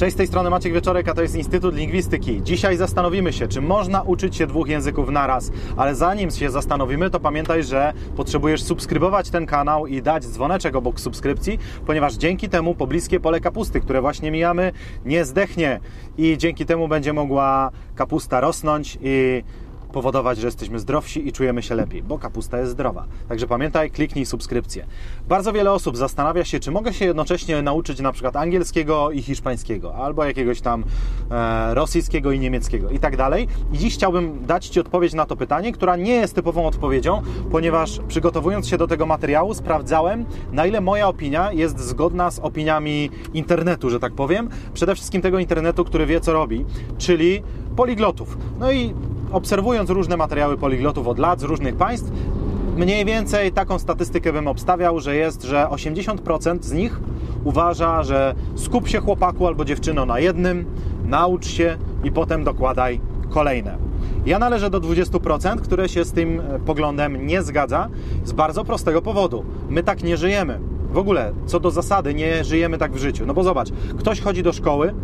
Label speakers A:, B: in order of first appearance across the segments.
A: Cześć, z tej strony Maciek Wieczorek, a to jest Instytut Lingwistyki. Dzisiaj zastanowimy się, czy można uczyć się dwóch języków naraz, ale zanim się zastanowimy, to pamiętaj, że potrzebujesz subskrybować ten kanał i dać dzwoneczek obok subskrypcji, ponieważ dzięki temu pobliskie pole kapusty, które właśnie mijamy, nie zdechnie i dzięki temu będzie mogła kapusta rosnąć i powodować, że jesteśmy zdrowsi i czujemy się lepiej, bo kapusta jest zdrowa. Także pamiętaj, kliknij subskrypcję. Bardzo wiele osób zastanawia się, czy mogę się jednocześnie nauczyć na przykład angielskiego i hiszpańskiego, albo jakiegoś tam e, rosyjskiego i niemieckiego i tak dalej. I dziś chciałbym dać Ci odpowiedź na to pytanie, która nie jest typową odpowiedzią, ponieważ przygotowując się do tego materiału sprawdzałem, na ile moja opinia jest zgodna z opiniami internetu, że tak powiem. Przede wszystkim tego internetu, który wie, co robi, czyli poliglotów. No i obserwując różne materiały poliglotów od lat z różnych państw, mniej więcej taką statystykę bym obstawiał, że jest, że 80% z nich uważa, że skup się chłopaku albo dziewczyno na jednym, naucz się i potem dokładaj kolejne. Ja należę do 20%, które się z tym e, poglądem nie zgadza z bardzo prostego powodu. My tak nie żyjemy. W ogóle, co do zasady, nie żyjemy tak w życiu. No bo zobacz, ktoś chodzi do szkoły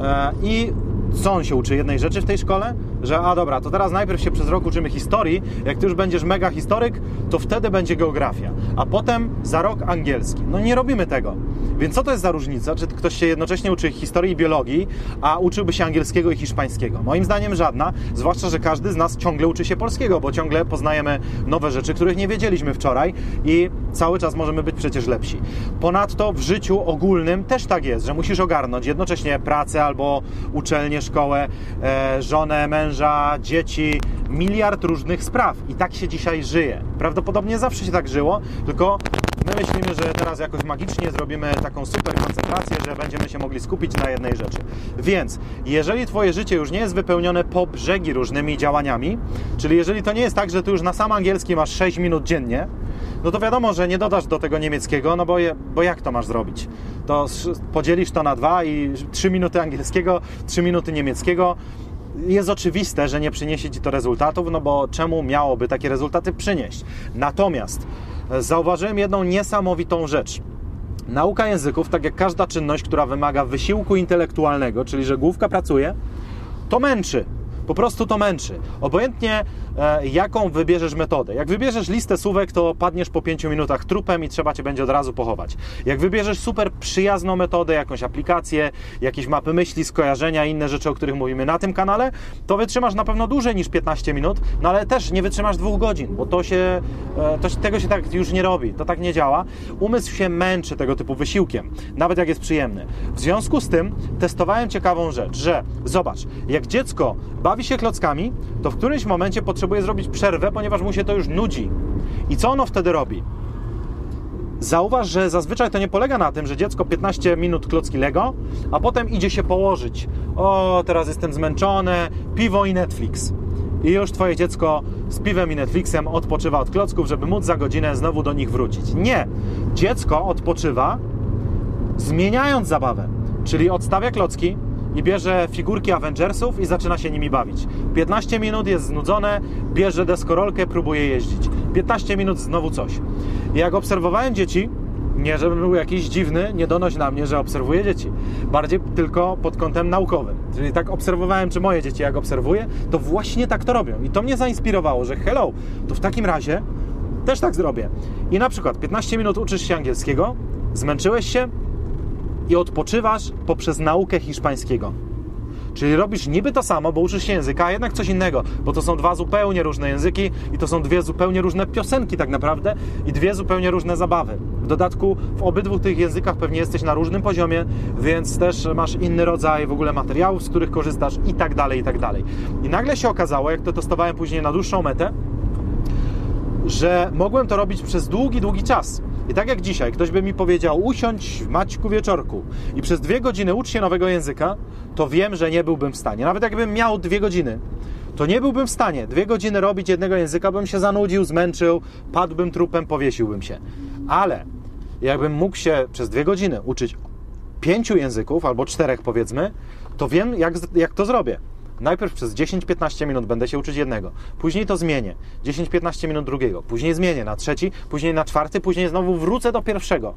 A: e, i co on się uczy jednej rzeczy w tej szkole? Że a dobra, to teraz najpierw się przez rok uczymy historii, jak ty już będziesz mega historyk, to wtedy będzie geografia, a potem za rok angielski. No nie robimy tego. Więc co to jest za różnica? Czy ktoś się jednocześnie uczy historii i biologii, a uczyłby się angielskiego i hiszpańskiego? Moim zdaniem żadna, zwłaszcza, że każdy z nas ciągle uczy się polskiego, bo ciągle poznajemy nowe rzeczy, których nie wiedzieliśmy wczoraj i cały czas możemy być przecież lepsi. Ponadto w życiu ogólnym też tak jest, że musisz ogarnąć jednocześnie pracę albo uczelnię, szkołę, e, żonę, męża, dzieci, miliard różnych spraw. I tak się dzisiaj żyje. Prawdopodobnie zawsze się tak żyło, tylko my myślimy, że teraz jakoś magicznie zrobimy taką super koncentrację, że będziemy się mogli skupić na jednej rzeczy. Więc jeżeli Twoje życie już nie jest wypełnione po brzegi różnymi działaniami, czyli jeżeli to nie jest tak, że Ty już na sam angielski masz 6 minut dziennie, no to wiadomo, że nie dodasz do tego niemieckiego, no bo, je, bo jak to masz zrobić? To podzielisz to na dwa i 3 minuty angielskiego, 3 minuty niemieckiego. Jest oczywiste, że nie przyniesie Ci to rezultatów, no bo czemu miałoby takie rezultaty przynieść? Natomiast zauważyłem jedną niesamowitą rzecz. Nauka języków, tak jak każda czynność, która wymaga wysiłku intelektualnego, czyli że główka pracuje, to męczy. Po prostu to męczy. Obojętnie e, jaką wybierzesz metodę. Jak wybierzesz listę słówek, to padniesz po 5 minutach trupem i trzeba cię będzie od razu pochować. Jak wybierzesz super przyjazną metodę, jakąś aplikację, jakieś mapy myśli, skojarzenia, inne rzeczy, o których mówimy na tym kanale, to wytrzymasz na pewno dłużej niż 15 minut, no ale też nie wytrzymasz dwóch godzin, bo to się, e, to, tego się tak już nie robi, to tak nie działa. Umysł się męczy tego typu wysiłkiem, nawet jak jest przyjemny. W związku z tym testowałem ciekawą rzecz, że zobacz, jak dziecko bawi się klockami, to w którymś momencie potrzebuje zrobić przerwę, ponieważ mu się to już nudzi. I co ono wtedy robi? Zauważ, że zazwyczaj to nie polega na tym, że dziecko 15 minut klocki Lego, a potem idzie się położyć. O, teraz jestem zmęczony, piwo i Netflix. I już twoje dziecko z piwem i Netflixem odpoczywa od klocków, żeby móc za godzinę znowu do nich wrócić. Nie. Dziecko odpoczywa zmieniając zabawę. Czyli odstawia klocki i bierze figurki Avengersów i zaczyna się nimi bawić. 15 minut jest znudzone, bierze deskorolkę, próbuje jeździć. 15 minut znowu coś. I jak obserwowałem dzieci, nie żebym był jakiś dziwny, nie donoś na mnie, że obserwuję dzieci. Bardziej tylko pod kątem naukowym. Czyli tak obserwowałem, czy moje dzieci jak obserwuję, to właśnie tak to robią. I to mnie zainspirowało, że hello, to w takim razie też tak zrobię. I na przykład 15 minut uczysz się angielskiego, zmęczyłeś się i odpoczywasz poprzez naukę hiszpańskiego. Czyli robisz niby to samo, bo uczysz się języka, a jednak coś innego, bo to są dwa zupełnie różne języki i to są dwie zupełnie różne piosenki tak naprawdę i dwie zupełnie różne zabawy. W dodatku w obydwu tych językach pewnie jesteś na różnym poziomie, więc też masz inny rodzaj w ogóle materiałów, z których korzystasz i tak dalej, i tak dalej. I nagle się okazało, jak to testowałem później na dłuższą metę, że mogłem to robić przez długi, długi czas. I tak jak dzisiaj, ktoś by mi powiedział, usiądź w Maćku wieczorku i przez dwie godziny ucz się nowego języka, to wiem, że nie byłbym w stanie. Nawet jakbym miał dwie godziny, to nie byłbym w stanie dwie godziny robić jednego języka, bym się zanudził, zmęczył, padłbym trupem, powiesiłbym się. Ale jakbym mógł się przez dwie godziny uczyć pięciu języków, albo czterech powiedzmy, to wiem, jak, jak to zrobię. Najpierw przez 10-15 minut będę się uczyć jednego, później to zmienię, 10-15 minut drugiego, później zmienię na trzeci, później na czwarty, później znowu wrócę do pierwszego.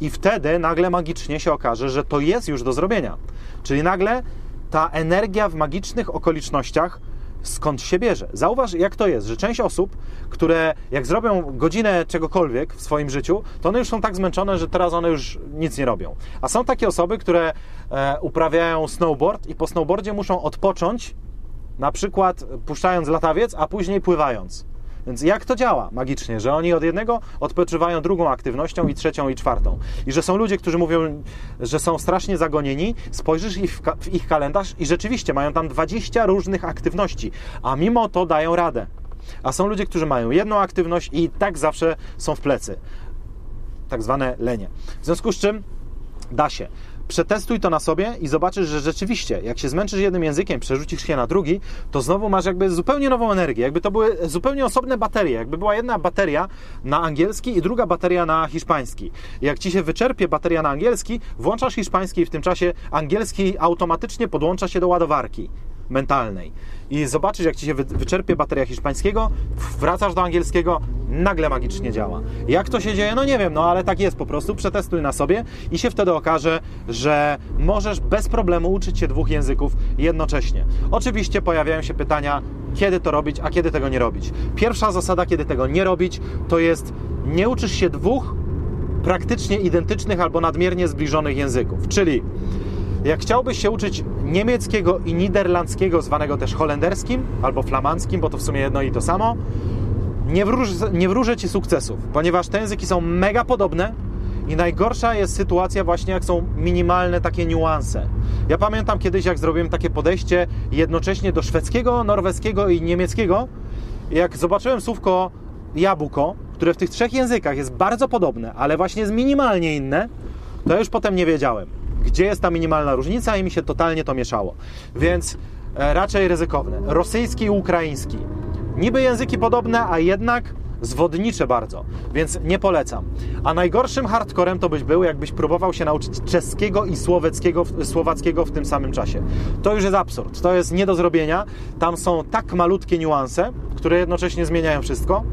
A: I wtedy nagle magicznie się okaże, że to jest już do zrobienia. Czyli nagle ta energia w magicznych okolicznościach skąd się bierze. Zauważ, jak to jest, że część osób, które jak zrobią godzinę czegokolwiek w swoim życiu, to one już są tak zmęczone, że teraz one już nic nie robią. A są takie osoby, które e, uprawiają snowboard i po snowboardzie muszą odpocząć, na przykład puszczając latawiec, a później pływając. Więc jak to działa magicznie, że oni od jednego odpoczywają drugą aktywnością i trzecią i czwartą. I że są ludzie, którzy mówią, że są strasznie zagonieni, spojrzysz ich w ich kalendarz i rzeczywiście mają tam 20 różnych aktywności, a mimo to dają radę. A są ludzie, którzy mają jedną aktywność i tak zawsze są w plecy. Tak zwane lenie. W związku z czym da się przetestuj to na sobie i zobaczysz, że rzeczywiście, jak się zmęczysz jednym językiem, przerzucisz się na drugi, to znowu masz jakby zupełnie nową energię. Jakby to były zupełnie osobne baterie. Jakby była jedna bateria na angielski i druga bateria na hiszpański. Jak ci się wyczerpie bateria na angielski, włączasz hiszpański i w tym czasie angielski automatycznie podłącza się do ładowarki mentalnej. I zobaczysz, jak ci się wyczerpie bateria hiszpańskiego, wracasz do angielskiego, nagle magicznie działa. Jak to się dzieje? No nie wiem, no ale tak jest po prostu. Przetestuj na sobie i się wtedy okaże, że możesz bez problemu uczyć się dwóch języków jednocześnie. Oczywiście pojawiają się pytania, kiedy to robić, a kiedy tego nie robić. Pierwsza zasada, kiedy tego nie robić, to jest nie uczysz się dwóch praktycznie identycznych albo nadmiernie zbliżonych języków. Czyli jak chciałbyś się uczyć niemieckiego i niderlandzkiego, zwanego też holenderskim albo flamandzkim, bo to w sumie jedno i to samo, nie, wróż, nie wróżę Ci sukcesów, ponieważ te języki są mega podobne i najgorsza jest sytuacja właśnie, jak są minimalne takie niuanse. Ja pamiętam kiedyś, jak zrobiłem takie podejście jednocześnie do szwedzkiego, norweskiego i niemieckiego, jak zobaczyłem słówko jabłko, które w tych trzech językach jest bardzo podobne, ale właśnie jest minimalnie inne, to już potem nie wiedziałem gdzie jest ta minimalna różnica i mi się totalnie to mieszało. Więc e, raczej ryzykowne. Rosyjski i ukraiński. Niby języki podobne, a jednak zwodnicze bardzo, więc nie polecam. A najgorszym hardcorem to byś był, jakbyś próbował się nauczyć czeskiego i słowackiego, słowackiego w tym samym czasie. To już jest absurd, to jest nie do zrobienia. Tam są tak malutkie niuanse, które jednocześnie zmieniają wszystko,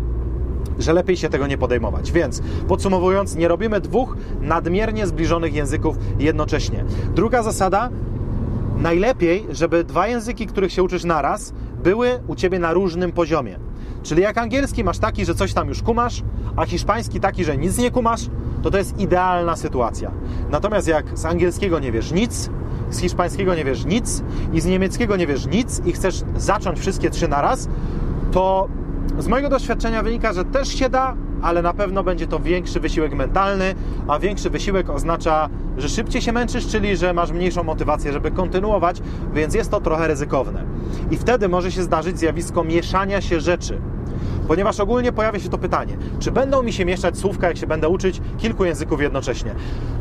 A: że lepiej się tego nie podejmować. Więc podsumowując, nie robimy dwóch nadmiernie zbliżonych języków jednocześnie. Druga zasada, najlepiej, żeby dwa języki, których się uczysz naraz, były u Ciebie na różnym poziomie. Czyli jak angielski masz taki, że coś tam już kumasz, a hiszpański taki, że nic nie kumasz, to to jest idealna sytuacja. Natomiast jak z angielskiego nie wiesz nic, z hiszpańskiego nie wiesz nic i z niemieckiego nie wiesz nic i chcesz zacząć wszystkie trzy naraz, to z mojego doświadczenia wynika, że też się da, ale na pewno będzie to większy wysiłek mentalny, a większy wysiłek oznacza, że szybciej się męczysz, czyli że masz mniejszą motywację, żeby kontynuować, więc jest to trochę ryzykowne. I wtedy może się zdarzyć zjawisko mieszania się rzeczy. Ponieważ ogólnie pojawia się to pytanie, czy będą mi się mieszać słówka, jak się będę uczyć kilku języków jednocześnie?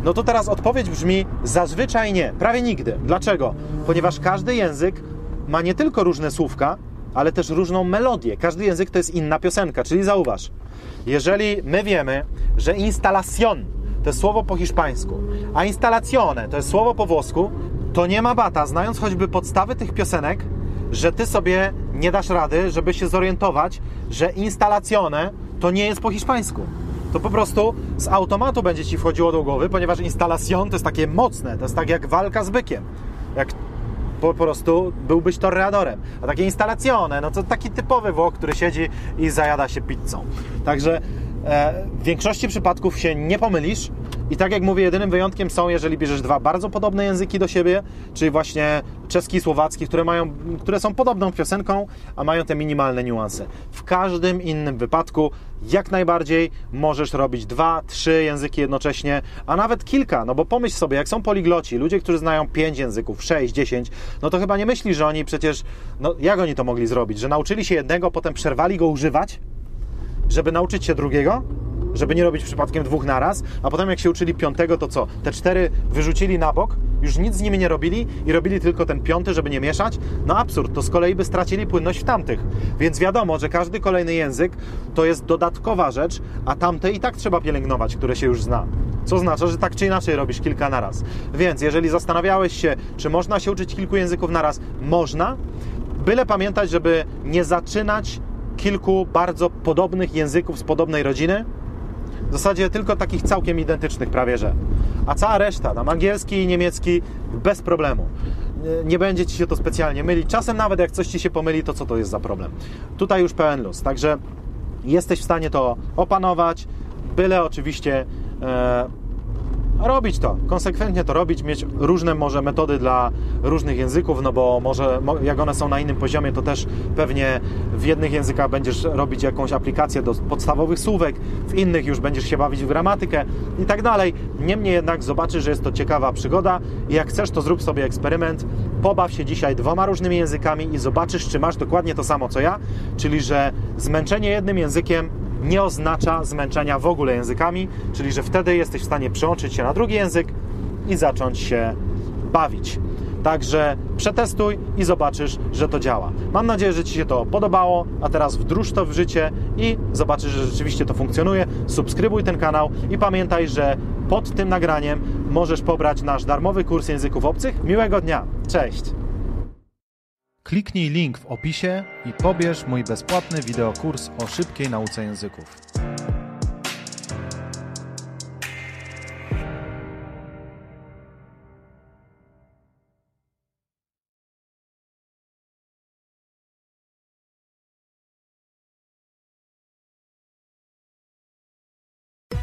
A: No to teraz odpowiedź brzmi zazwyczaj nie, prawie nigdy. Dlaczego? Ponieważ każdy język ma nie tylko różne słówka, ale też różną melodię. Każdy język to jest inna piosenka, czyli zauważ, jeżeli my wiemy, że instalación to jest słowo po hiszpańsku, a instalazione to jest słowo po włosku, to nie ma bata, znając choćby podstawy tych piosenek, że ty sobie nie dasz rady, żeby się zorientować, że instalazione to nie jest po hiszpańsku. To po prostu z automatu będzie ci wchodziło do głowy, ponieważ instalación to jest takie mocne, to jest tak jak walka z bykiem. Jak po prostu byłbyś torreadorem. A takie instalacjone, no to taki typowy Włoch, który siedzi i zajada się pizzą. Także e, w większości przypadków się nie pomylisz. I tak jak mówię, jedynym wyjątkiem są, jeżeli bierzesz dwa bardzo podobne języki do siebie, czyli właśnie czeski i słowacki, które, mają, które są podobną piosenką, a mają te minimalne niuanse. W każdym innym wypadku jak najbardziej możesz robić dwa, trzy języki jednocześnie, a nawet kilka, no bo pomyśl sobie, jak są poligloci, ludzie, którzy znają pięć języków, sześć, dziesięć, no to chyba nie myślisz, że oni przecież, no jak oni to mogli zrobić, że nauczyli się jednego, potem przerwali go używać, żeby nauczyć się drugiego? Żeby nie robić przypadkiem dwóch naraz, a potem jak się uczyli piątego, to co? Te cztery wyrzucili na bok, już nic z nimi nie robili i robili tylko ten piąty, żeby nie mieszać? No absurd, to z kolei by stracili płynność w tamtych. Więc wiadomo, że każdy kolejny język to jest dodatkowa rzecz, a tamte i tak trzeba pielęgnować, które się już zna. Co oznacza, że tak czy inaczej robisz kilka naraz. Więc jeżeli zastanawiałeś się, czy można się uczyć kilku języków naraz, można, byle pamiętać, żeby nie zaczynać kilku bardzo podobnych języków z podobnej rodziny, w zasadzie tylko takich całkiem identycznych prawie że. A cała reszta, tam angielski i niemiecki bez problemu. Nie będzie Ci się to specjalnie mylić. Czasem nawet jak coś Ci się pomyli, to co to jest za problem? Tutaj już pełen luz. Także jesteś w stanie to opanować, byle oczywiście e, robić to, konsekwentnie to robić, mieć różne może metody dla różnych języków, no bo może jak one są na innym poziomie, to też pewnie w jednych językach będziesz robić jakąś aplikację do podstawowych słówek, w innych już będziesz się bawić w gramatykę i tak dalej. Niemniej jednak zobaczysz, że jest to ciekawa przygoda i jak chcesz, to zrób sobie eksperyment, pobaw się dzisiaj dwoma różnymi językami i zobaczysz, czy masz dokładnie to samo co ja, czyli że zmęczenie jednym językiem nie oznacza zmęczenia w ogóle językami, czyli że wtedy jesteś w stanie przełączyć się na drugi język i zacząć się bawić. Także przetestuj i zobaczysz, że to działa. Mam nadzieję, że Ci się to podobało, a teraz wdróż to w życie i zobaczysz, że rzeczywiście to funkcjonuje. Subskrybuj ten kanał i pamiętaj, że pod tym nagraniem możesz pobrać nasz darmowy kurs języków obcych. Miłego dnia. Cześć!
B: Kliknij link w opisie i pobierz mój bezpłatny wideokurs o szybkiej nauce języków.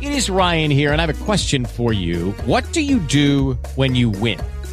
C: It is Ryan here, and I have a question for you. What do you do when you win?